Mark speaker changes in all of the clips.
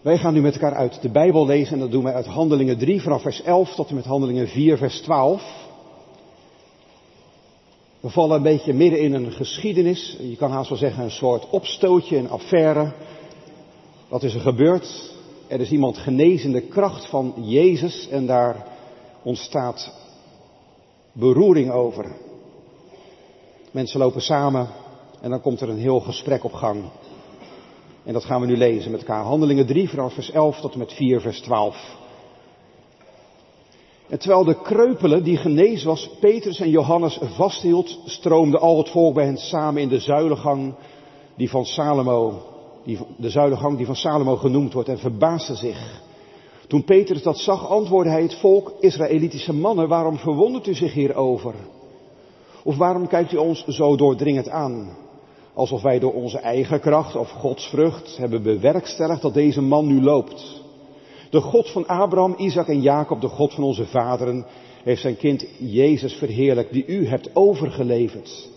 Speaker 1: Wij gaan nu met elkaar uit de Bijbel lezen en dat doen wij uit Handelingen 3 vanaf vers 11 tot en met Handelingen 4 vers 12. We vallen een beetje midden in een geschiedenis, je kan haast wel zeggen een soort opstootje, een affaire. Wat is er gebeurd? Er is iemand genezende kracht van Jezus en daar ontstaat beroering over. Mensen lopen samen en dan komt er een heel gesprek op gang. En dat gaan we nu lezen met elkaar. Handelingen 3 vanaf vers 11 tot en met 4 vers 12. En terwijl de kreupele die genees was, Petrus en Johannes vasthield, stroomde al het volk bij hen samen in de zuilengang die van Salomo, die, de zuilengang die van Salomo genoemd wordt en verbaasde zich. Toen Petrus dat zag, antwoordde hij het volk, Israëlitische mannen, waarom verwondert u zich hierover? Of waarom kijkt u ons zo doordringend aan? Alsof wij door onze eigen kracht of Gods vrucht hebben bewerkstelligd dat deze man nu loopt. De God van Abraham, Isaac en Jacob, de God van onze vaderen, heeft zijn kind Jezus verheerlijkt, die u hebt overgeleverd.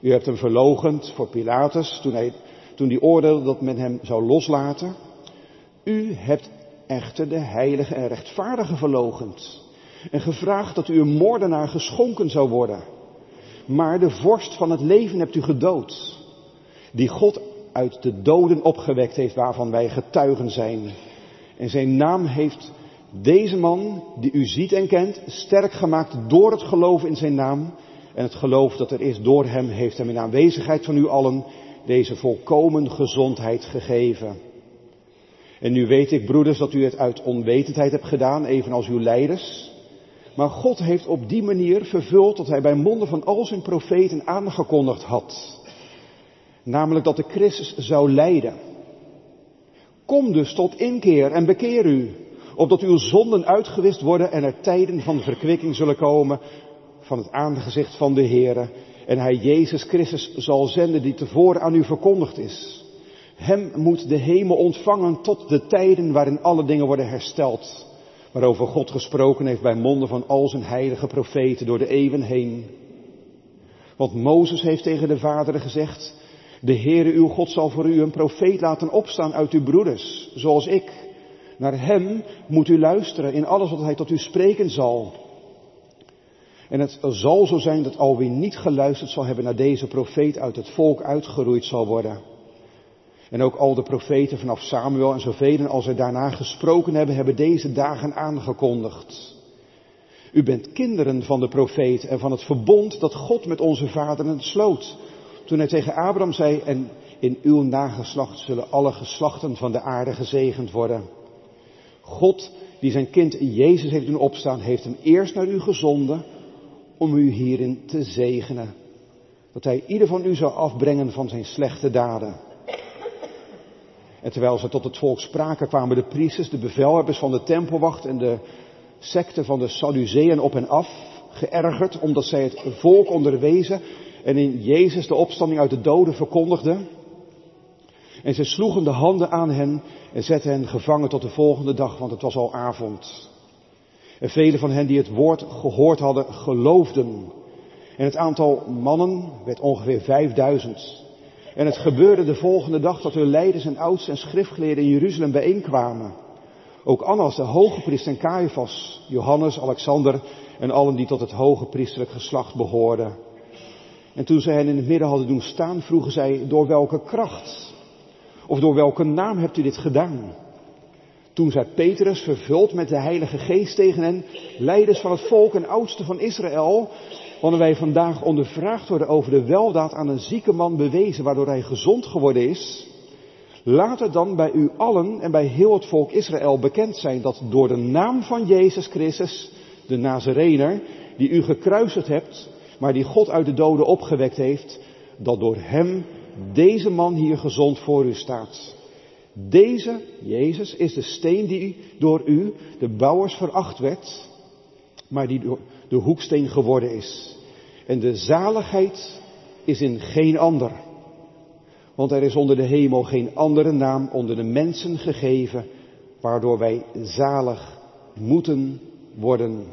Speaker 1: U hebt hem verlogend voor Pilatus toen, hij, toen die oordeelde dat men hem zou loslaten. U hebt echter de heilige en rechtvaardige verlogend en gevraagd dat u een moordenaar geschonken zou worden. Maar de vorst van het leven hebt u gedood, die God uit de doden opgewekt heeft, waarvan wij getuigen zijn. En zijn naam heeft deze man, die u ziet en kent, sterk gemaakt door het geloof in zijn naam. En het geloof dat er is door hem heeft hem in aanwezigheid van u allen deze volkomen gezondheid gegeven. En nu weet ik, broeders, dat u het uit onwetendheid hebt gedaan, evenals uw leiders. Maar God heeft op die manier vervuld dat hij bij monden van al zijn profeten aangekondigd had. Namelijk dat de Christus zou lijden. Kom dus tot inkeer en bekeer u, opdat uw zonden uitgewist worden en er tijden van verkwikking zullen komen van het aangezicht van de Heere. En hij Jezus Christus zal zenden die tevoren aan u verkondigd is. Hem moet de hemel ontvangen tot de tijden waarin alle dingen worden hersteld. Waarover God gesproken heeft bij monden van al zijn heilige profeten door de eeuwen heen. Want Mozes heeft tegen de vaderen gezegd, de Heere uw God zal voor u een profeet laten opstaan uit uw broeders, zoals ik. Naar hem moet u luisteren in alles wat hij tot u spreken zal. En het zal zo zijn dat al wie niet geluisterd zal hebben naar deze profeet uit het volk uitgeroeid zal worden. En ook al de profeten vanaf Samuel en zoveel als er daarna gesproken hebben, hebben deze dagen aangekondigd. U bent kinderen van de profeet en van het verbond dat God met onze vaderen sloot. Toen hij tegen Abraham zei, en in uw nageslacht zullen alle geslachten van de aarde gezegend worden. God, die zijn kind Jezus heeft doen opstaan, heeft hem eerst naar u gezonden om u hierin te zegenen. Dat hij ieder van u zou afbrengen van zijn slechte daden. En terwijl ze tot het volk spraken, kwamen de priesters, de bevelhebbers van de tempelwacht en de secte van de Sadduceeën op en af, geërgerd omdat zij het volk onderwezen en in Jezus de opstanding uit de doden verkondigden. En ze sloegen de handen aan hen en zetten hen gevangen tot de volgende dag, want het was al avond. En velen van hen die het woord gehoord hadden, geloofden. En het aantal mannen werd ongeveer vijfduizend. En het gebeurde de volgende dag dat hun leiders en oudsten en schriftgeleerden in Jeruzalem bijeenkwamen. Ook Annas, de hoge priester en Caiaphas, Johannes, Alexander en allen die tot het hoge priesterlijk geslacht behoorden. En toen zij hen in het midden hadden doen staan, vroegen zij, door welke kracht of door welke naam hebt u dit gedaan? Toen zei Petrus, vervuld met de Heilige Geest tegen hen, leiders van het volk en oudsten van Israël, wanneer wij vandaag ondervraagd worden over de weldaad aan een zieke man bewezen, waardoor hij gezond geworden is, laat het dan bij u allen en bij heel het volk Israël bekend zijn dat door de naam van Jezus Christus, de Nazarener, die u gekruisigd hebt, maar die God uit de doden opgewekt heeft, dat door hem deze man hier gezond voor u staat. Deze, Jezus, is de steen die door u, de bouwers, veracht werd, maar die de hoeksteen geworden is. En de zaligheid is in geen ander. Want er is onder de hemel geen andere naam onder de mensen gegeven, waardoor wij zalig moeten worden.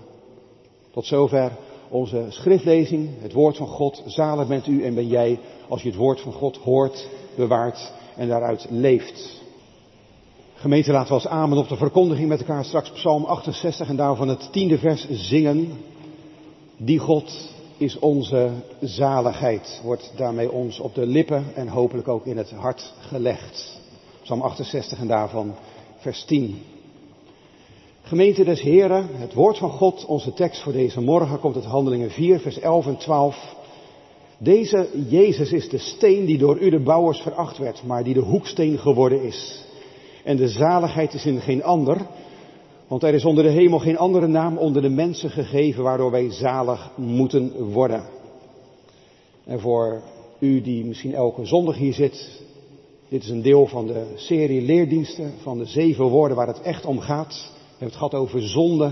Speaker 1: Tot zover onze schriftlezing, het woord van God. Zalig bent u en ben jij als je het woord van God hoort, bewaart en daaruit leeft. Gemeente, laten we als amen op de verkondiging met elkaar straks Psalm 68 en daarvan het tiende vers zingen. Die God is onze zaligheid, wordt daarmee ons op de lippen en hopelijk ook in het hart gelegd. Psalm 68 en daarvan vers 10. Gemeente des Heren, het woord van God, onze tekst voor deze morgen komt uit Handelingen 4, vers 11 en 12. Deze Jezus is de steen die door u de bouwers veracht werd, maar die de hoeksteen geworden is. En de zaligheid is in geen ander, want er is onder de hemel geen andere naam onder de mensen gegeven waardoor wij zalig moeten worden. En voor u die misschien elke zondag hier zit, dit is een deel van de serie leerdiensten van de zeven woorden waar het echt om gaat. We hebben het gehad over zonde,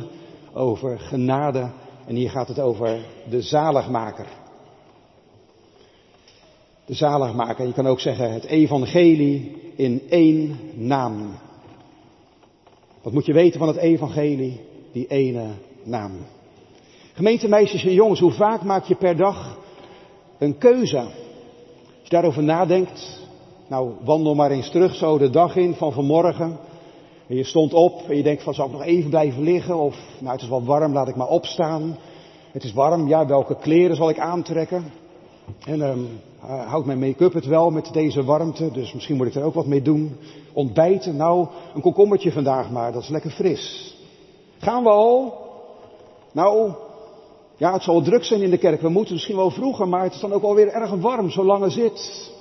Speaker 1: over genade en hier gaat het over de zaligmaker. De zaligmaker, je kan ook zeggen het evangelie in één naam. Wat moet je weten van het evangelie? Die ene naam. Gemeentemeisjes en jongens, hoe vaak maak je per dag een keuze? Als je daarover nadenkt, nou wandel maar eens terug zo de dag in van vanmorgen. En je stond op en je denkt van zal ik nog even blijven liggen of nou het is wel warm, laat ik maar opstaan. Het is warm, ja welke kleren zal ik aantrekken? En um, houdt mijn make-up het wel met deze warmte, dus misschien moet ik er ook wat mee doen. Ontbijten, nou, een komkommertje vandaag maar, dat is lekker fris. Gaan we al? Nou, ja, het zal druk zijn in de kerk. We moeten misschien wel vroeger, maar het is dan ook alweer erg warm, zolang er zit.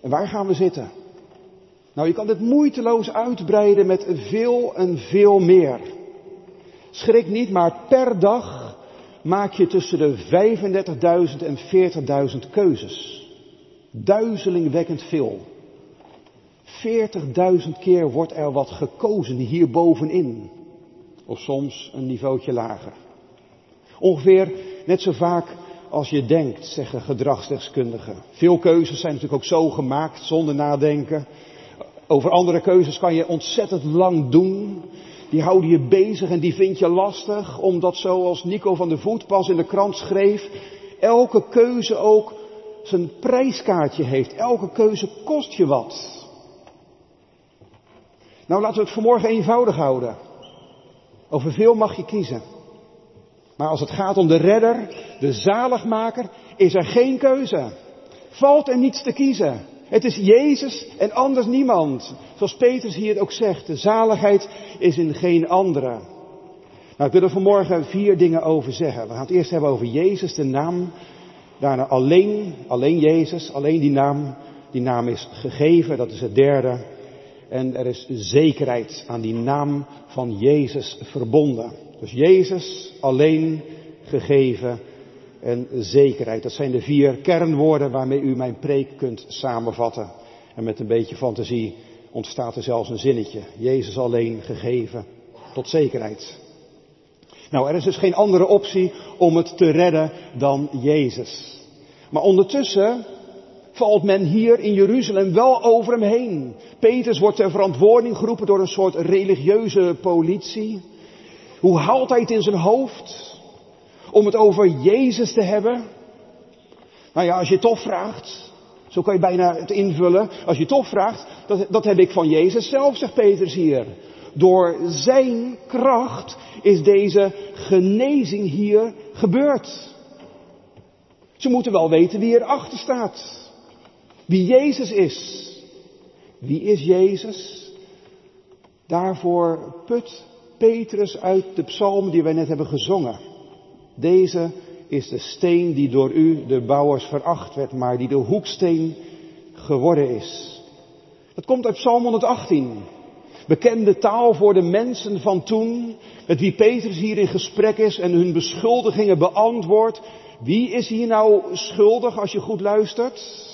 Speaker 1: En waar gaan we zitten? Nou, je kan dit moeiteloos uitbreiden met veel en veel meer. Schrik niet, maar per dag maak je tussen de 35.000 en 40.000 keuzes. Duizelingwekkend veel. 40.000 keer wordt er wat gekozen hier bovenin. Of soms een niveautje lager. Ongeveer net zo vaak als je denkt, zeggen gedragsdeskundigen. Veel keuzes zijn natuurlijk ook zo gemaakt, zonder nadenken. Over andere keuzes kan je ontzettend lang doen. Die houden je bezig en die vind je lastig, omdat zoals Nico van der Voet pas in de krant schreef, elke keuze ook zijn prijskaartje heeft. Elke keuze kost je wat. Nou, laten we het vanmorgen eenvoudig houden. Over veel mag je kiezen. Maar als het gaat om de redder, de zaligmaker, is er geen keuze. Valt er niets te kiezen. Het is Jezus en anders niemand. Zoals Petrus hier ook zegt, de zaligheid is in geen andere. Nou, ik wil er vanmorgen vier dingen over zeggen. We gaan het eerst hebben over Jezus, de naam. Daarna alleen, alleen Jezus, alleen die naam. Die naam is gegeven, dat is het derde. En er is zekerheid aan die naam van Jezus verbonden. Dus Jezus alleen gegeven en zekerheid. Dat zijn de vier kernwoorden waarmee u mijn preek kunt samenvatten. En met een beetje fantasie ontstaat er zelfs een zinnetje. Jezus alleen gegeven tot zekerheid. Nou, er is dus geen andere optie om het te redden dan Jezus. Maar ondertussen valt men hier in Jeruzalem wel over hem heen. Petrus wordt ter verantwoording geroepen door een soort religieuze politie. Hoe haalt hij het in zijn hoofd om het over Jezus te hebben? Nou ja, als je toch vraagt, zo kan je bijna het invullen. Als je toch vraagt, dat, dat heb ik van Jezus zelf, zegt Petrus hier. Door zijn kracht is deze genezing hier gebeurd. Ze moeten wel weten wie erachter staat. Wie Jezus is. Wie is Jezus? Daarvoor put Petrus uit de psalm die wij net hebben gezongen. Deze is de steen die door u, de bouwers, veracht werd, maar die de hoeksteen geworden is. Dat komt uit Psalm 118. Bekende taal voor de mensen van toen, met wie Petrus hier in gesprek is en hun beschuldigingen beantwoordt. Wie is hier nou schuldig als je goed luistert?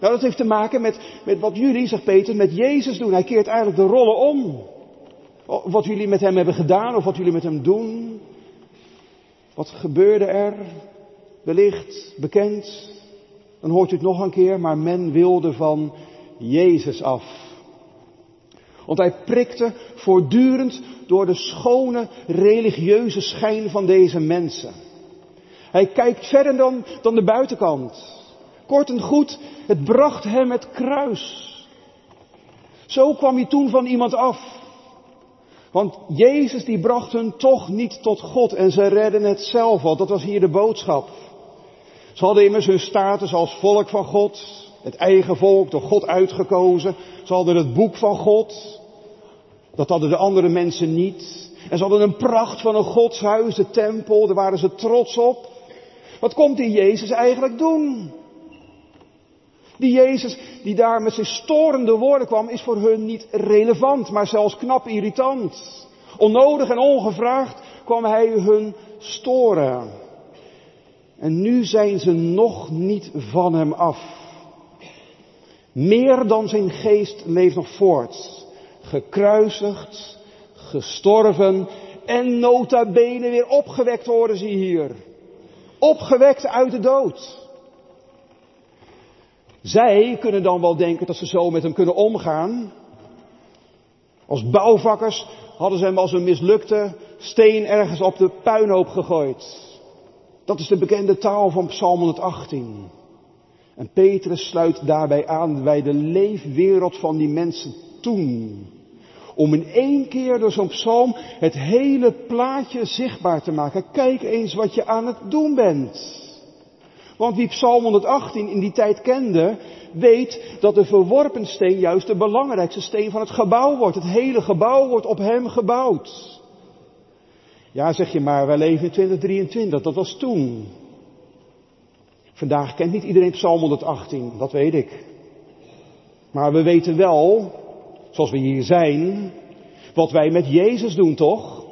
Speaker 1: Nou, dat heeft te maken met, met wat jullie, zegt Peter, met Jezus doen. Hij keert eigenlijk de rollen om. Wat jullie met hem hebben gedaan of wat jullie met hem doen. Wat gebeurde er? Wellicht bekend. Dan hoort u het nog een keer, maar men wilde van Jezus af. Want hij prikte voortdurend door de schone religieuze schijn van deze mensen. Hij kijkt verder dan, dan de buitenkant. Kort en goed, het bracht hem het kruis. Zo kwam je toen van iemand af. Want Jezus die bracht hun toch niet tot God en ze redden het zelf al. Dat was hier de boodschap. Ze hadden immers hun status als volk van God, het eigen volk, door God uitgekozen. Ze hadden het boek van God. Dat hadden de andere mensen niet. En ze hadden een pracht van een godshuis, de tempel, daar waren ze trots op. Wat komt die Jezus eigenlijk doen? Die Jezus die daar met zijn storende woorden kwam, is voor hun niet relevant, maar zelfs knap irritant. Onnodig en ongevraagd kwam hij hun storen. En nu zijn ze nog niet van hem af. Meer dan zijn geest leeft nog voort. Gekruisigd, gestorven en nota bene weer opgewekt worden ze hier. Opgewekt uit de dood. Zij kunnen dan wel denken dat ze zo met hem kunnen omgaan. Als bouwvakkers hadden ze hem als een mislukte steen ergens op de puinhoop gegooid. Dat is de bekende taal van Psalm 118. En Petrus sluit daarbij aan bij de leefwereld van die mensen toen. Om in één keer door zo'n psalm het hele plaatje zichtbaar te maken. Kijk eens wat je aan het doen bent. Want wie Psalm 118 in die tijd kende, weet dat de verworpen steen juist de belangrijkste steen van het gebouw wordt. Het hele gebouw wordt op hem gebouwd. Ja, zeg je maar, wij leven in 2023, dat was toen. Vandaag kent niet iedereen Psalm 118, dat weet ik. Maar we weten wel, zoals we hier zijn, wat wij met Jezus doen, toch?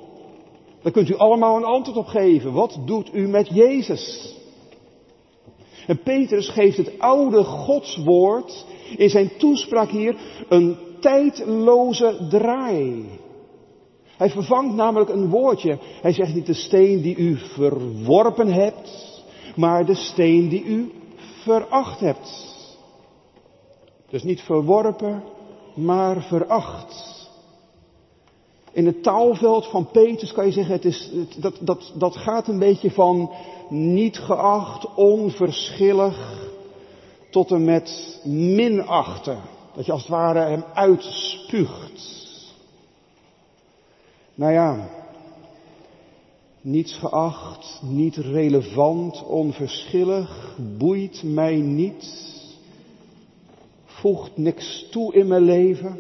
Speaker 1: Daar kunt u allemaal een antwoord op geven. Wat doet u met Jezus? En Petrus geeft het oude Godswoord in zijn toespraak hier een tijdloze draai. Hij vervangt namelijk een woordje. Hij zegt niet de steen die u verworpen hebt, maar de steen die u veracht hebt. Dus niet verworpen, maar veracht. In het taalveld van Petrus kan je zeggen, het is, dat, dat, dat gaat een beetje van niet geacht, onverschillig, tot en met minachten. Dat je als het ware hem uitspuugt. Nou ja, niets geacht, niet relevant, onverschillig, boeit mij niet, voegt niks toe in mijn leven.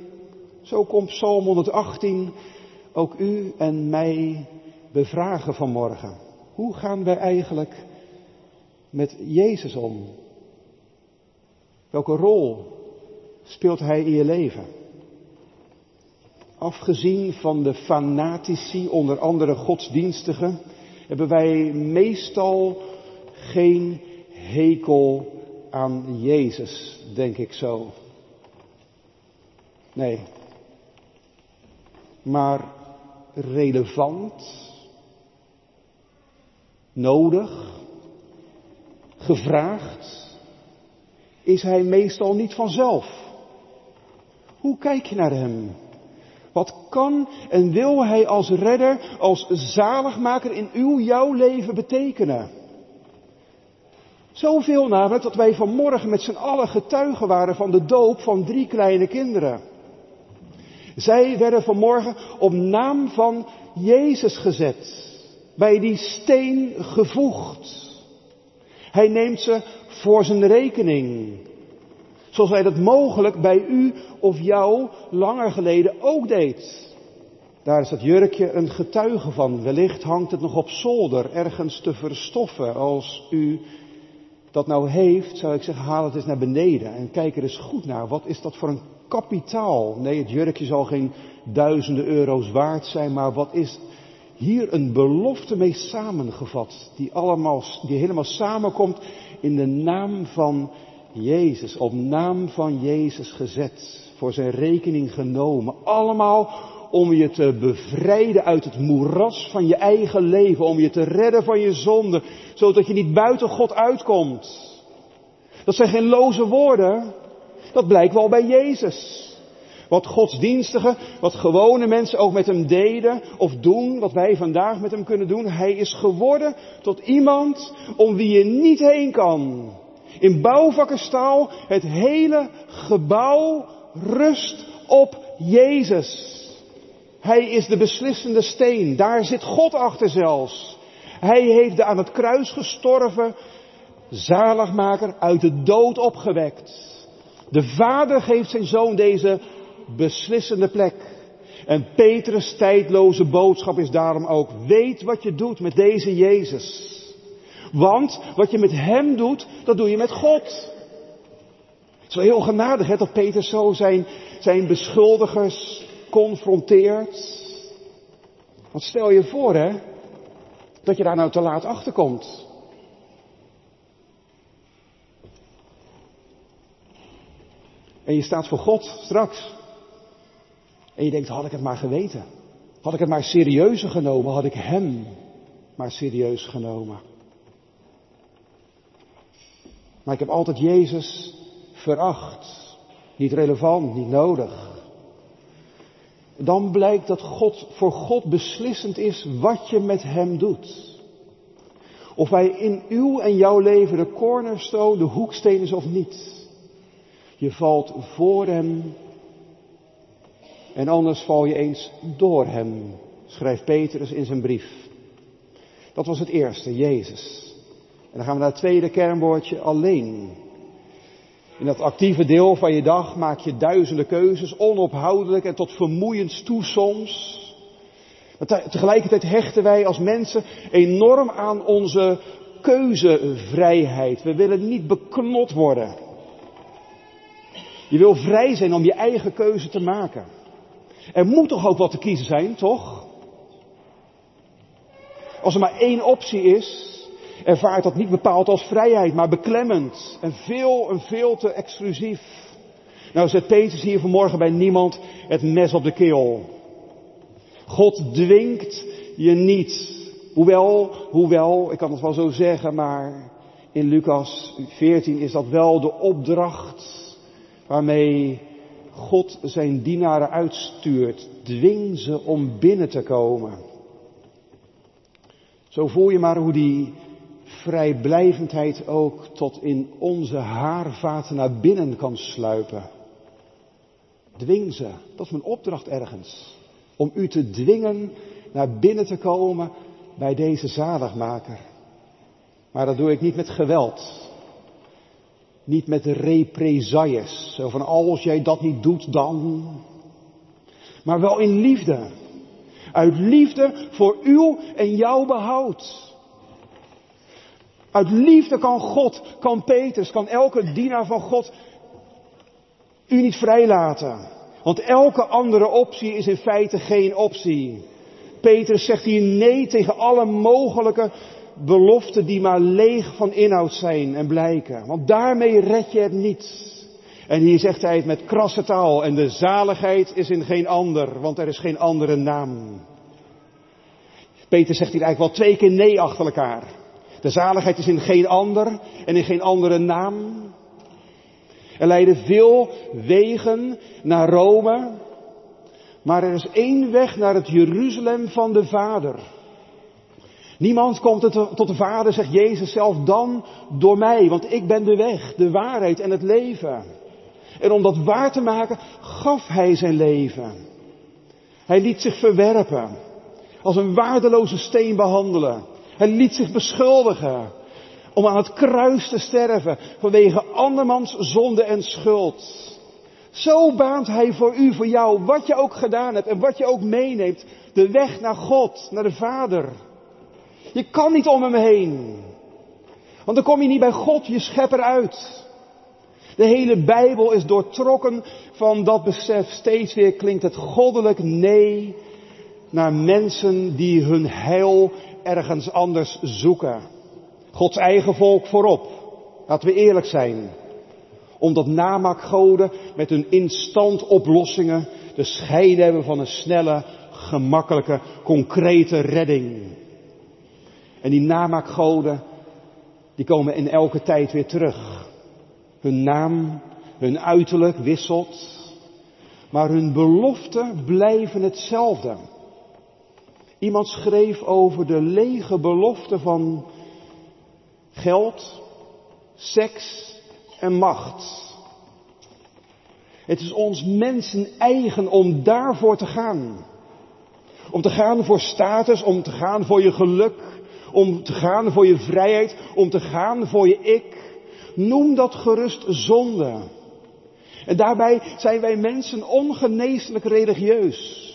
Speaker 1: Zo komt Psalm 118 ook u en mij bevragen vanmorgen. Hoe gaan wij eigenlijk met Jezus om? Welke rol speelt Hij in je leven? Afgezien van de fanatici, onder andere godsdienstigen, hebben wij meestal geen hekel aan Jezus, denk ik zo. Nee. Maar relevant, nodig, gevraagd, is hij meestal niet vanzelf. Hoe kijk je naar hem? Wat kan en wil hij als redder, als zaligmaker in uw, jouw leven betekenen? Zoveel namelijk dat wij vanmorgen met z'n allen getuigen waren van de doop van drie kleine kinderen. Zij werden vanmorgen op naam van Jezus gezet, bij die steen gevoegd. Hij neemt ze voor zijn rekening. Zoals hij dat mogelijk bij u of jou langer geleden ook deed. Daar is dat jurkje een getuige van. Wellicht hangt het nog op zolder, ergens te verstoffen. Als u dat nou heeft, zou ik zeggen, haal het eens naar beneden en kijk er eens goed naar. Wat is dat voor een kapitaal? Nee, het jurkje zal geen duizenden euro's waard zijn, maar wat is hier een belofte mee samengevat, die allemaal, die helemaal samenkomt in de naam van Jezus, op naam van Jezus gezet, voor zijn rekening genomen. Allemaal om je te bevrijden uit het moeras van je eigen leven, om je te redden van je zonde, zodat je niet buiten God uitkomt. Dat zijn geen loze woorden, dat blijkt wel bij Jezus. Wat godsdienstigen, wat gewone mensen ook met hem deden of doen, wat wij vandaag met hem kunnen doen. Hij is geworden tot iemand om wie je niet heen kan. In bouwvakkerstaal, het hele gebouw rust op Jezus. Hij is de beslissende steen. Daar zit God achter zelfs. Hij heeft de aan het kruis gestorven zaligmaker uit de dood opgewekt. De vader geeft zijn zoon deze beslissende plek. En Petrus' tijdloze boodschap is daarom ook, weet wat je doet met deze Jezus. Want wat je met hem doet, dat doe je met God. Het is wel heel genadig hè, dat Petrus zo zijn, zijn beschuldigers confronteert. Want stel je voor hè, dat je daar nou te laat achter komt. En je staat voor God straks. En je denkt, had ik het maar geweten. Had ik het maar serieuzer genomen. Had ik hem maar serieus genomen. Maar ik heb altijd Jezus veracht. Niet relevant, niet nodig. Dan blijkt dat God voor God beslissend is wat je met hem doet. Of hij in uw en jouw leven de cornerstone, de hoeksteen is of niet. Je valt voor hem en anders val je eens door hem, schrijft Petrus in zijn brief. Dat was het eerste, Jezus. En dan gaan we naar het tweede kernwoordje, alleen. In dat actieve deel van je dag maak je duizenden keuzes, onophoudelijk en tot vermoeiend toe soms. Tegelijkertijd hechten wij als mensen enorm aan onze keuzevrijheid. We willen niet beknot worden. Je wil vrij zijn om je eigen keuze te maken. Er moet toch ook wat te kiezen zijn, toch? Als er maar één optie is, ervaart dat niet bepaald als vrijheid, maar beklemmend en veel en veel te exclusief. Nou zet Petrus hier vanmorgen bij niemand het mes op de keel. God dwingt je niet. Hoewel, hoewel, ik kan het wel zo zeggen, maar in Lucas 14 is dat wel de opdracht waarmee God zijn dienaren uitstuurt. Dwing ze om binnen te komen. Zo voel je maar hoe die vrijblijvendheid ook tot in onze haarvaten naar binnen kan sluipen. Dwing ze. Dat is mijn opdracht ergens. Om u te dwingen naar binnen te komen bij deze zaligmaker. Maar dat doe ik niet met geweld. Niet met represailles. Zo van als jij dat niet doet dan. Maar wel in liefde. Uit liefde voor uw en jouw behoud. Uit liefde kan God, kan Petrus, kan elke dienaar van God u niet vrijlaten. Want elke andere optie is in feite geen optie. Petrus zegt hier nee tegen alle mogelijke beloften die maar leeg van inhoud zijn en blijken. Want daarmee red je het niet. En hier zegt hij het met krasse taal. En de zaligheid is in geen ander, want er is geen andere naam. Peter zegt hier eigenlijk wel twee keer nee achter elkaar. De zaligheid is in geen ander en in geen andere naam. Er leiden veel wegen naar Rome, maar er is één weg naar het Jeruzalem van de Vader. Niemand komt tot de Vader, zegt Jezus zelf, dan door mij, want ik ben de weg, de waarheid en het leven. En om dat waar te maken, gaf Hij zijn leven. Hij liet zich verwerpen, als een waardeloze steen behandelen. Hij liet zich beschuldigen om aan het kruis te sterven vanwege andermans zonde en schuld. Zo baant Hij voor u, voor jou, wat je ook gedaan hebt en wat je ook meeneemt, de weg naar God, naar de Vader. Je kan niet om hem heen. Want dan kom je niet bij God, je schepper, uit. De hele Bijbel is doortrokken van dat besef. Steeds weer klinkt het goddelijk nee naar mensen die hun heil ergens anders zoeken. Gods eigen volk voorop. Laten we eerlijk zijn. Omdat namakgoden met hun instant oplossingen de schijn hebben van een snelle, gemakkelijke, concrete redding. En die namaakgoden, die komen in elke tijd weer terug. Hun naam, hun uiterlijk wisselt, maar hun beloften blijven hetzelfde. Iemand schreef over de lege belofte van geld, seks en macht. Het is ons mensen eigen om daarvoor te gaan. Om te gaan voor status, om te gaan voor je geluk, om te gaan voor je vrijheid, om te gaan voor je ik. Noem dat gerust zonde. En daarbij zijn wij mensen ongeneeslijk religieus.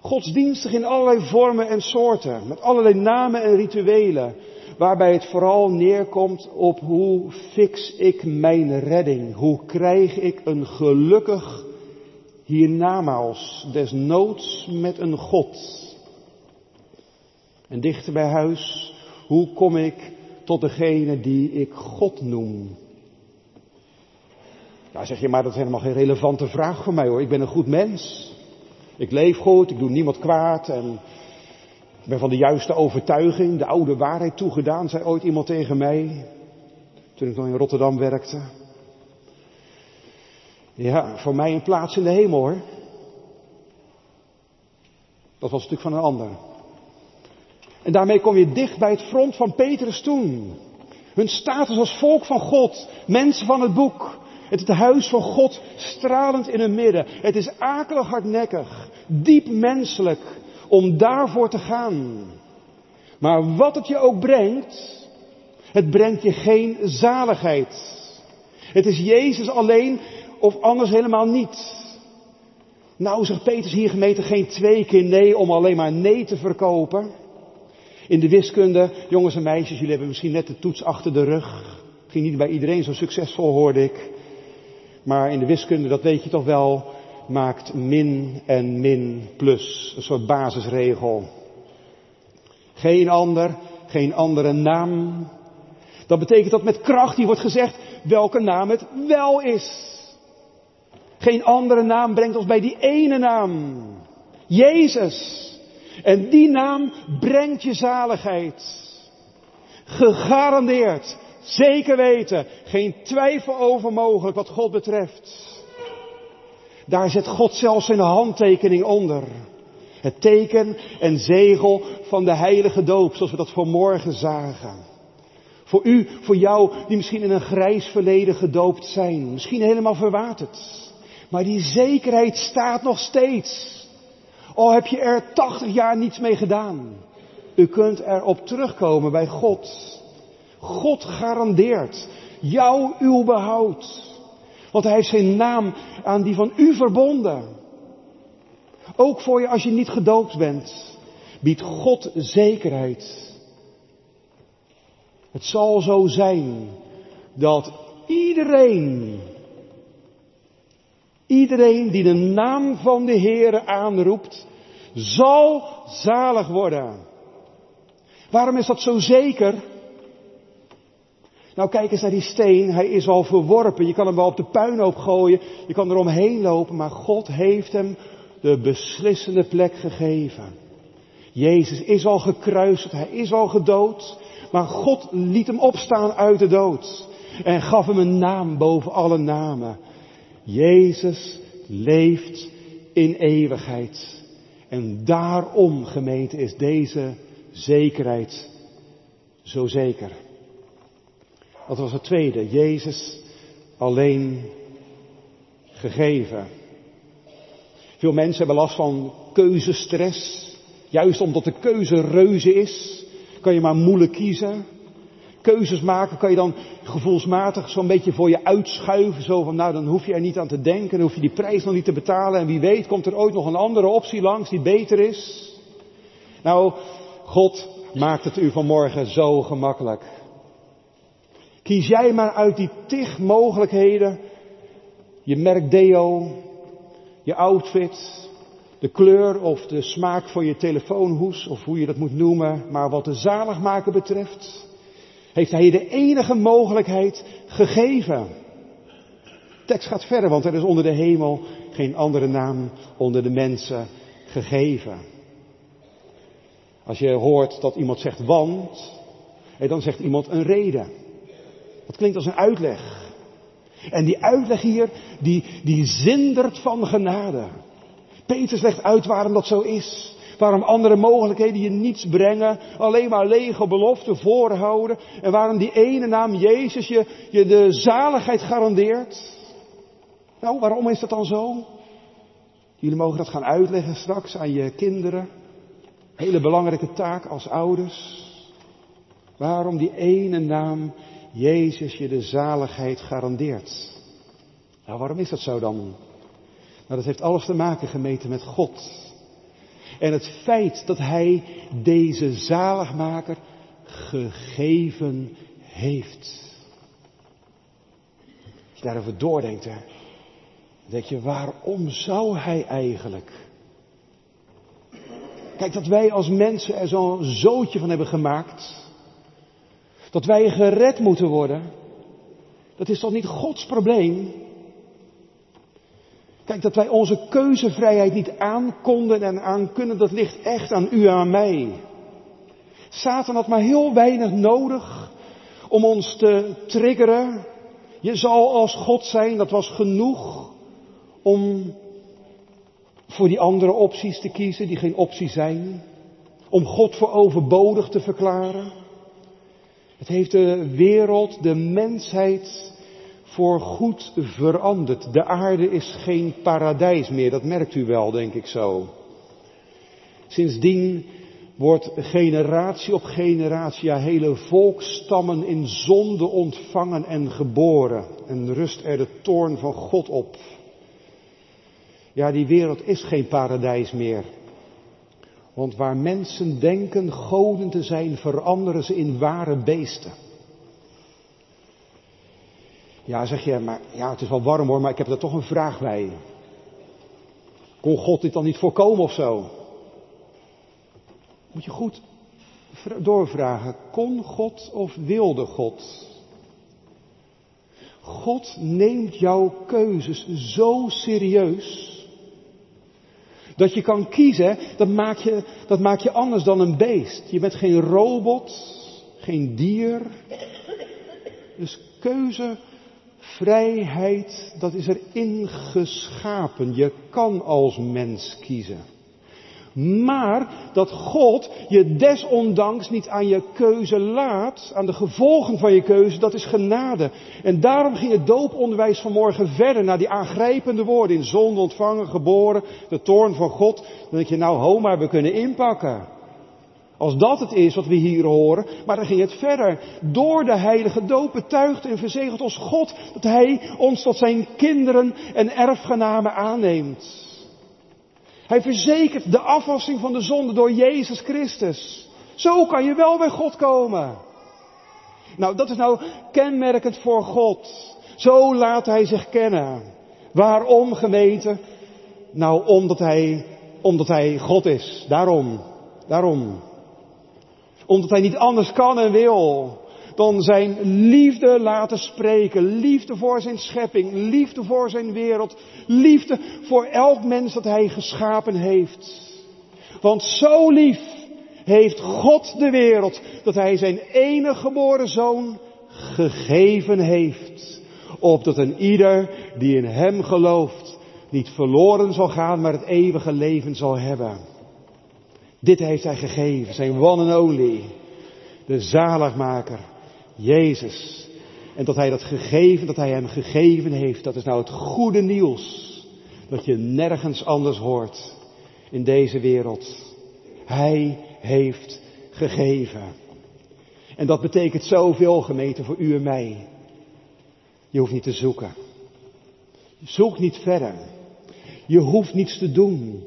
Speaker 1: Godsdienstig in allerlei vormen en soorten, met allerlei namen en rituelen, waarbij het vooral neerkomt op hoe fix ik mijn redding, hoe krijg ik een gelukkig hiernamaals, desnoods met een God. En dichter bij huis, hoe kom ik tot degene die ik God noem? Nou zeg je, maar dat is helemaal geen relevante vraag voor mij hoor. Ik ben een goed mens. Ik leef goed, ik doe niemand kwaad en ik ben van de juiste overtuiging, de oude waarheid toegedaan, zei ooit iemand tegen mij, toen ik nog in Rotterdam werkte. Ja, voor mij een plaats in de hemel hoor. Dat was stuk van een ander. En daarmee kom je dicht bij het front van Petrus toen. Hun status als volk van God, mensen van het boek. Het het huis van God stralend in hun midden. Het is akelig hardnekkig, diep menselijk om daarvoor te gaan. Maar wat het je ook brengt, het brengt je geen zaligheid. Het is Jezus alleen of anders helemaal niet. Nou zegt Peters hier gemeten geen twee keer nee om alleen maar nee te verkopen. In de wiskunde, jongens en meisjes, jullie hebben misschien net de toets achter de rug. Ging niet bij iedereen zo succesvol, hoorde ik. Maar in de wiskunde, dat weet je toch wel, maakt min en min plus. Een soort basisregel. Geen ander, geen andere naam. Dat betekent dat met kracht hier wordt gezegd welke naam het wel is. Geen andere naam brengt ons bij die ene naam. Jezus. En die naam brengt je zaligheid. Gegarandeerd. Zeker weten. Geen twijfel over mogelijk wat God betreft. Daar zet God zelfs zijn handtekening onder. Het teken en zegel van de heilige doop, zoals we dat vanmorgen zagen. Voor u, voor jou, die misschien in een grijs verleden gedoopt zijn. Misschien helemaal verwaterd. Maar die zekerheid staat nog steeds. Al heb je er 80 jaar niets mee gedaan. U kunt erop terugkomen bij God. God garandeert jou uw behoud. Want hij heeft zijn naam aan die van u verbonden. Ook voor je als je niet gedoopt bent, biedt God zekerheid. Het zal zo zijn dat iedereen, iedereen die de naam van de Heere aanroept, zal zalig worden. Waarom is dat zo zeker? Nou, kijk eens naar die steen. Hij is al verworpen. Je kan hem wel op de puinhoop gooien. Je kan er omheen lopen. Maar God heeft hem de beslissende plek gegeven. Jezus is al gekruisigd. Hij is al gedood. Maar God liet hem opstaan uit de dood. En gaf hem een naam boven alle namen. Jezus leeft in eeuwigheid. En daarom, gemeente, is deze zekerheid zo zeker. Dat was het tweede. Jezus alleen gegeven. Veel mensen hebben last van keuzestress. Juist omdat de keuze reuze is, kan je maar moeilijk kiezen. Keuzes maken kan je dan gevoelsmatig zo'n beetje voor je uitschuiven. Zo van, nou dan hoef je er niet aan te denken, dan hoef je die prijs nog niet te betalen. En wie weet komt er ooit nog een andere optie langs die beter is. Nou, God maakt het u vanmorgen zo gemakkelijk. Kies jij maar uit die tig mogelijkheden. Je merk deo, je outfit, de kleur of de smaak van je telefoonhoes of hoe je dat moet noemen. Maar wat de zaligmaker betreft, heeft hij je de enige mogelijkheid gegeven. De tekst gaat verder, want er is onder de hemel geen andere naam onder de mensen gegeven. Als je hoort dat iemand zegt want, dan zegt iemand een reden. Dat klinkt als een uitleg. En die uitleg hier, die, die zindert van genade. Petrus legt uit waarom dat zo is. Waarom andere mogelijkheden je niets brengen, alleen maar lege beloften voorhouden. En waarom die ene naam Jezus je, je de zaligheid garandeert. Nou, waarom is dat dan zo? Jullie mogen dat gaan uitleggen straks aan je kinderen. Hele belangrijke taak als ouders. Waarom die ene naam Jezus je de zaligheid garandeert. Nou, waarom is dat zo dan? Nou, dat heeft alles te maken gemeten met God. En het feit dat Hij deze zaligmaker gegeven heeft. Als je daarover doordenkt, hè, denk je, waarom zou Hij eigenlijk? Kijk, dat wij als mensen er zo'n zootje van hebben gemaakt. Dat wij gered moeten worden. Dat is toch niet Gods probleem? Kijk, dat wij onze keuzevrijheid niet aankonden en aan kunnen, dat ligt echt aan u en aan mij. Satan had maar heel weinig nodig om ons te triggeren. Je zal als God zijn, dat was genoeg om voor die andere opties te kiezen die geen optie zijn. Om God voor overbodig te verklaren. Het heeft de wereld, de mensheid voor goed veranderd. De aarde is geen paradijs meer, dat merkt u wel, denk ik zo. Sindsdien wordt generatie op generatie, ja hele volkstammen in zonde ontvangen en geboren. En rust er de toorn van God op. Ja, die wereld is geen paradijs meer. Want waar mensen denken goden te zijn, veranderen ze in ware beesten. Ja, zeg je, maar ja, het is wel warm hoor, maar ik heb er toch een vraag bij. Kon God dit dan niet voorkomen of zo? Moet je goed doorvragen. Kon God of wilde God? God neemt jouw keuzes zo serieus. Dat je kan kiezen, dat maak je, dat maak je anders dan een beest. Je bent geen robot, geen dier. Dus keuze Vrijheid, dat is er ingeschapen. Je kan als mens kiezen. Maar dat God je desondanks niet aan je keuze laat, aan de gevolgen van je keuze, dat is genade. En daarom ging het dooponderwijs vanmorgen verder naar die aangrijpende woorden. In zonde ontvangen, geboren, de toorn van God. Dan denk je, nou ho maar, we kunnen inpakken. Als dat het is wat we hier horen. Maar dan ging het verder. Door de heilige doop betuigt en verzegelt ons God dat Hij ons tot zijn kinderen en erfgenamen aanneemt. Hij verzekert de afwassing van de zonde door Jezus Christus. Zo kan je wel bij God komen. Nou, dat is nou kenmerkend voor God. Zo laat Hij zich kennen. Waarom gemeente? Nou, omdat Hij, omdat Hij God is. Daarom. Daarom omdat hij niet anders kan en wil dan zijn liefde laten spreken. Liefde voor zijn schepping, liefde voor zijn wereld, liefde voor elk mens dat hij geschapen heeft. Want zo lief heeft God de wereld dat hij zijn enige geboren zoon gegeven heeft. Opdat een ieder die in hem gelooft niet verloren zal gaan, maar het eeuwige leven zal hebben. Dit heeft hij gegeven, zijn one and only. De zaligmaker, Jezus. En dat hij dat gegeven, dat hij hem gegeven heeft, dat is nou het goede nieuws. Dat je nergens anders hoort in deze wereld. Hij heeft gegeven. En dat betekent zoveel gemeten voor u en mij. Je hoeft niet te zoeken. Zoek niet verder. Je hoeft niets te doen.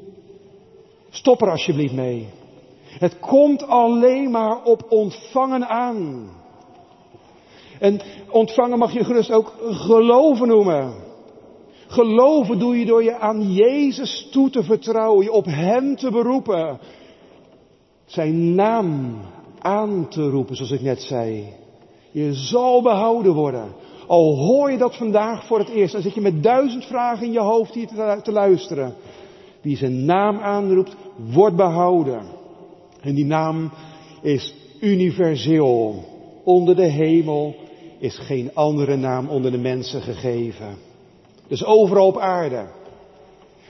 Speaker 1: Stop er alsjeblieft mee. Het komt alleen maar op ontvangen aan. En ontvangen mag je gerust ook geloven noemen. Geloven doe je door je aan Jezus toe te vertrouwen, je op Hem te beroepen. Zijn naam aan te roepen, zoals ik net zei. Je zal behouden worden. Al hoor je dat vandaag voor het eerst, dan zit je met duizend vragen in je hoofd hier te luisteren. Wie zijn naam aanroept, wordt behouden. En die naam is universeel. Onder de hemel is geen andere naam onder de mensen gegeven. Dus overal op aarde.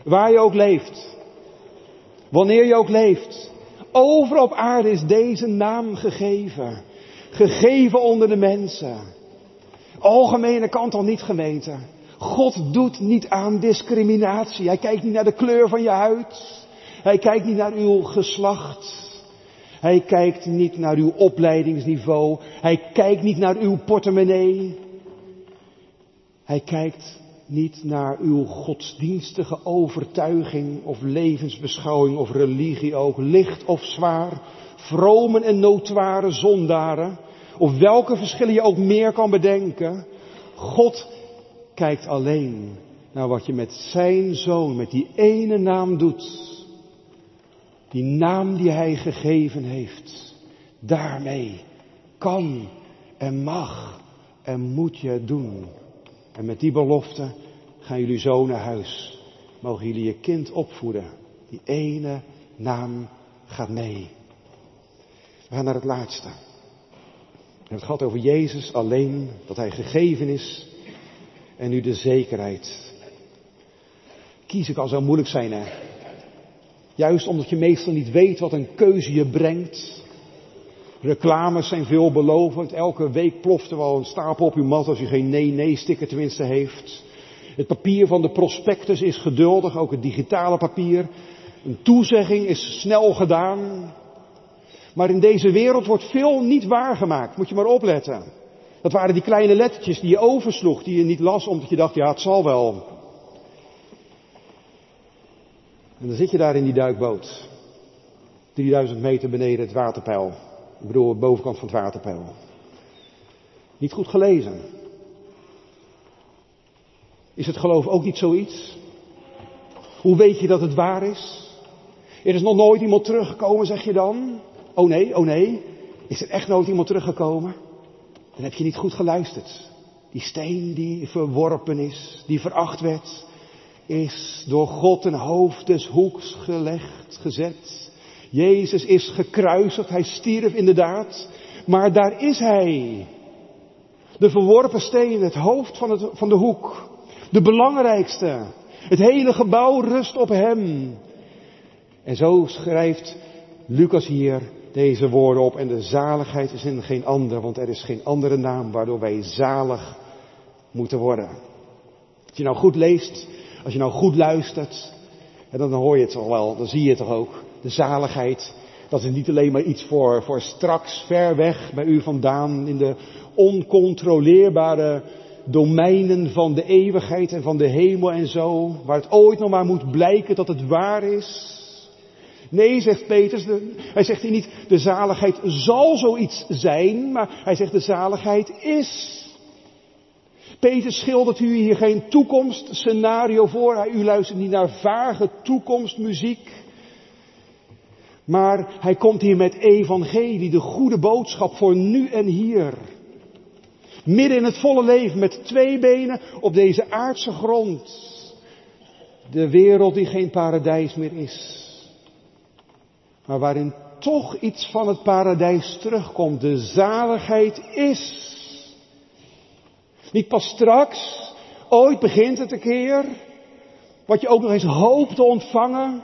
Speaker 1: Waar je ook leeft. Wanneer je ook leeft. Overal op aarde is deze naam gegeven. Gegeven onder de mensen. Algemene kant al niet gemeente. God doet niet aan discriminatie. Hij kijkt niet naar de kleur van je huid. Hij kijkt niet naar uw geslacht. Hij kijkt niet naar uw opleidingsniveau. Hij kijkt niet naar uw portemonnee. Hij kijkt niet naar uw godsdienstige overtuiging of levensbeschouwing of religie ook, licht of zwaar, vromen en notoire zondaren, of welke verschillen je ook meer kan bedenken. God kijkt alleen naar wat je met zijn zoon, met die ene naam doet. Die naam die hij gegeven heeft. Daarmee kan en mag en moet je het doen. En met die belofte gaan jullie zo naar huis. Mogen jullie je kind opvoeden. Die ene naam gaat mee. We gaan naar het laatste. Het gaat over Jezus alleen, dat Hij gegeven is. En nu de zekerheid. Kiezen kan zo moeilijk zijn, hè. Juist omdat je meestal niet weet wat een keuze je brengt. Reclames zijn veelbelovend. Elke week ploft er wel een stapel op uw mat als u geen nee-nee-sticker tenminste heeft. Het papier van de prospectus is geduldig, ook het digitale papier. Een toezegging is snel gedaan. Maar in deze wereld wordt veel niet waargemaakt. Moet je maar opletten. Dat waren die kleine lettertjes die je oversloeg, die je niet las omdat je dacht, ja het zal wel. En dan zit je daar in die duikboot. 3000 meter beneden het waterpeil. Ik bedoel, de bovenkant van het waterpeil. Niet goed gelezen. Is het geloof ook niet zoiets? Hoe weet je dat het waar is? Er is nog nooit iemand teruggekomen, zeg je dan? Oh nee, oh nee. Is er echt nooit iemand teruggekomen? Dan heb je niet goed geluisterd. Die steen die verworpen is, die veracht werd, is door God een hoofd des hoeks gelegd, gezet. Jezus is gekruisigd, hij stierf inderdaad, maar daar is hij. De verworpen steen, het hoofd van, het, van de hoek. De belangrijkste. Het hele gebouw rust op hem. En zo schrijft Lucas hier deze woorden op. En de zaligheid is in geen ander, want er is geen andere naam waardoor wij zalig moeten worden. Als je nou goed leest, als je nou goed luistert, en dan hoor je het toch wel, dan zie je het toch ook. De zaligheid, dat is niet alleen maar iets voor, voor straks, ver weg bij u vandaan, in de oncontroleerbare domeinen van de eeuwigheid en van de hemel en zo, waar het ooit nog maar moet blijken dat het waar is. Nee, zegt Petrus, hij zegt hier niet de zaligheid zal zoiets zijn, maar hij zegt de zaligheid is. Petrus schildert u hier geen toekomstscenario voor. U luistert niet naar vage toekomstmuziek. Maar hij komt hier met evangelie, de goede boodschap voor nu en hier. Midden in het volle leven met twee benen op deze aardse grond. De wereld die geen paradijs meer is. Maar waarin toch iets van het paradijs terugkomt. De zaligheid is. Niet pas straks, ooit begint het een keer. Wat je ook nog eens hoopt te ontvangen.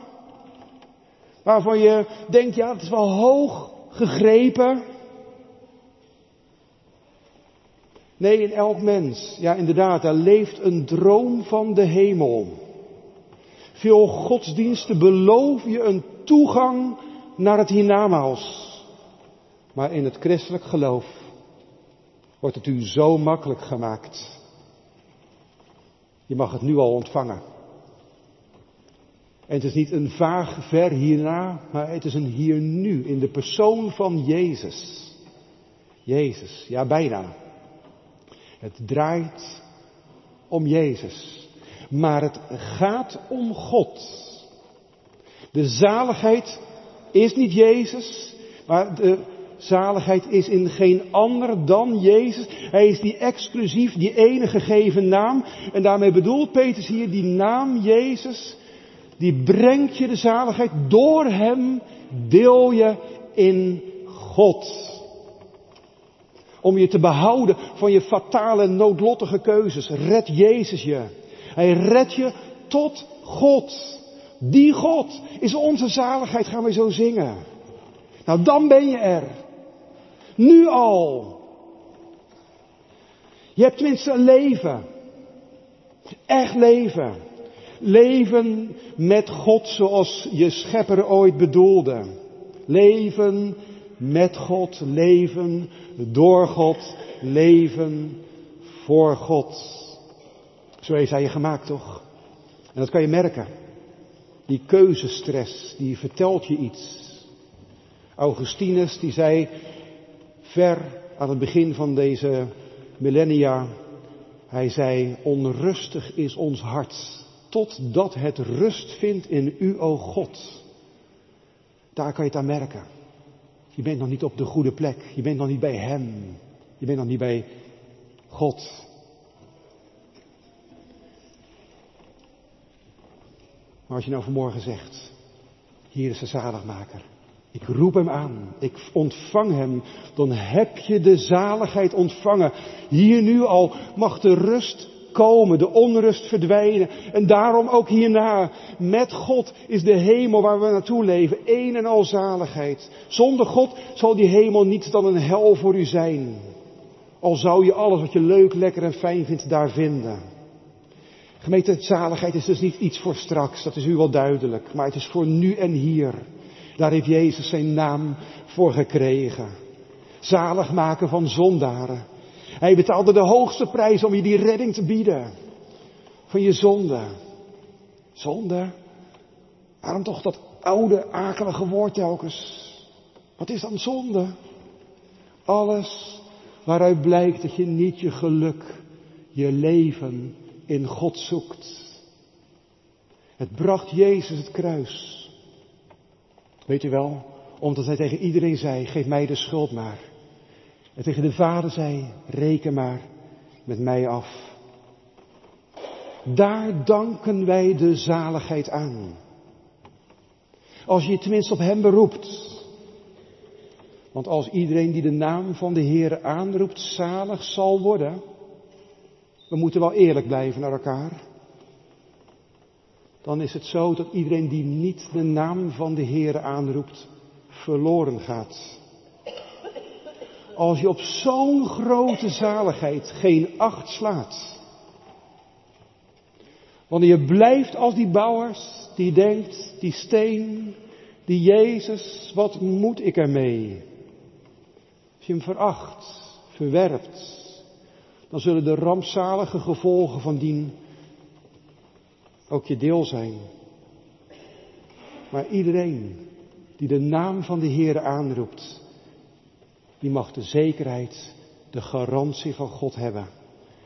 Speaker 1: Waarvan je denkt, ja, het is wel hoog gegrepen. Nee, in elk mens, ja inderdaad, daar leeft een droom van de hemel. Veel godsdiensten beloven je een toegang naar het hiernamaals. Maar in het christelijk geloof wordt het u zo makkelijk gemaakt. Je mag het nu al ontvangen. En het is niet een vaag ver hierna, maar het is een hier nu in de persoon van Jezus. Jezus, ja bijna. Het draait om Jezus. Maar het gaat om God. De zaligheid is niet Jezus, maar de zaligheid is in geen ander dan Jezus. Hij is die exclusief, die enige gegeven naam. En daarmee bedoelt Petrus hier die naam Jezus, die brengt je de zaligheid. Door hem deel je in God. Om je te behouden van je fatale, noodlottige keuzes. Red Jezus je. Hij redt je tot God. Die God is onze zaligheid, gaan we zo zingen. Nou, dan ben je er. Nu al. Je hebt tenminste een leven. Echt leven. Leven met God zoals je schepper ooit bedoelde. Leven met God, leven door God, leven voor God. Zo is hij je gemaakt toch? En dat kan je merken. Die keuzestress, die vertelt je iets. Augustinus die zei ver aan het begin van deze millennia, hij zei, onrustig is ons hart, totdat het rust vindt in u, o God. Daar kan je het aan merken. Je bent nog niet op de goede plek, je bent nog niet bij Hem, je bent nog niet bij God. Maar als je nou vanmorgen zegt, hier is de zaligmaker. Ik roep hem aan, ik ontvang hem, dan heb je de zaligheid ontvangen. Hier nu al mag de rust komen, de onrust verdwijnen. En daarom ook hierna, met God is de hemel waar we naartoe leven, één en al zaligheid. Zonder God zal die hemel niets dan een hel voor u zijn. Al zou je alles wat je leuk, lekker en fijn vindt daar vinden. Gemeente, zaligheid is dus niet iets voor straks, dat is u wel duidelijk, maar het is voor nu en hier. Daar heeft Jezus zijn naam voor gekregen. Zalig maken van zondaren. Hij betaalde de hoogste prijs om je die redding te bieden. Van je zonde. Zonde? Waarom toch dat oude, akelige woord telkens? Wat is dan zonde? Alles waaruit blijkt dat je niet je geluk, je leven in God zoekt. Het bracht Jezus het kruis. Weet u wel? Omdat hij tegen iedereen zei, geef mij de schuld maar. En tegen de vader zei, reken maar met mij af. Daar danken wij de zaligheid aan. Als je je tenminste op hem beroept. Want als iedereen die de naam van de Heer aanroept zalig zal worden, we moeten wel eerlijk blijven naar elkaar dan is het zo dat iedereen die niet de naam van de Heer aanroept, verloren gaat. Als je op zo'n grote zaligheid geen acht slaat. Wanneer je blijft als die bouwers die denkt, die steen, die Jezus, wat moet ik ermee? Als je hem veracht, verwerpt, dan zullen de rampzalige gevolgen van dien ook je deel zijn. Maar iedereen die de naam van de Heer aanroept, die mag de zekerheid, de garantie van God hebben.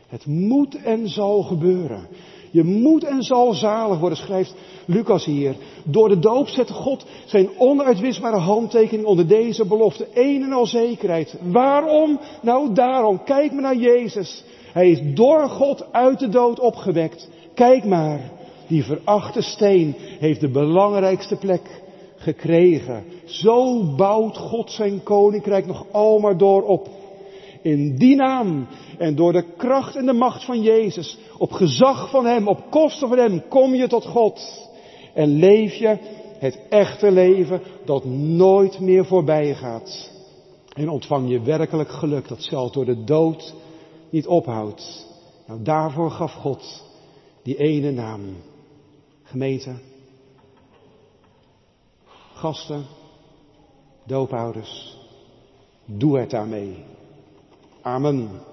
Speaker 1: Het moet en zal gebeuren. Je moet en zal zalig worden, schrijft Lucas hier. Door de doop zet God zijn onuitwisbare handtekening onder deze belofte. Een en al zekerheid. Waarom? Nou daarom. Kijk maar naar Jezus. Hij is door God uit de dood opgewekt. Kijk maar. Die verachte steen heeft de belangrijkste plek gekregen. Zo bouwt God zijn koninkrijk nog almaar door op. In die naam en door de kracht en de macht van Jezus, op gezag van Hem, op kosten van Hem, kom je tot God. En leef je het echte leven dat nooit meer voorbij gaat. En ontvang je werkelijk geluk dat zelfs door de dood niet ophoudt. Nou, daarvoor gaf God die ene naam. Gemeente, gasten, doopouders, doe het daarmee. Amen.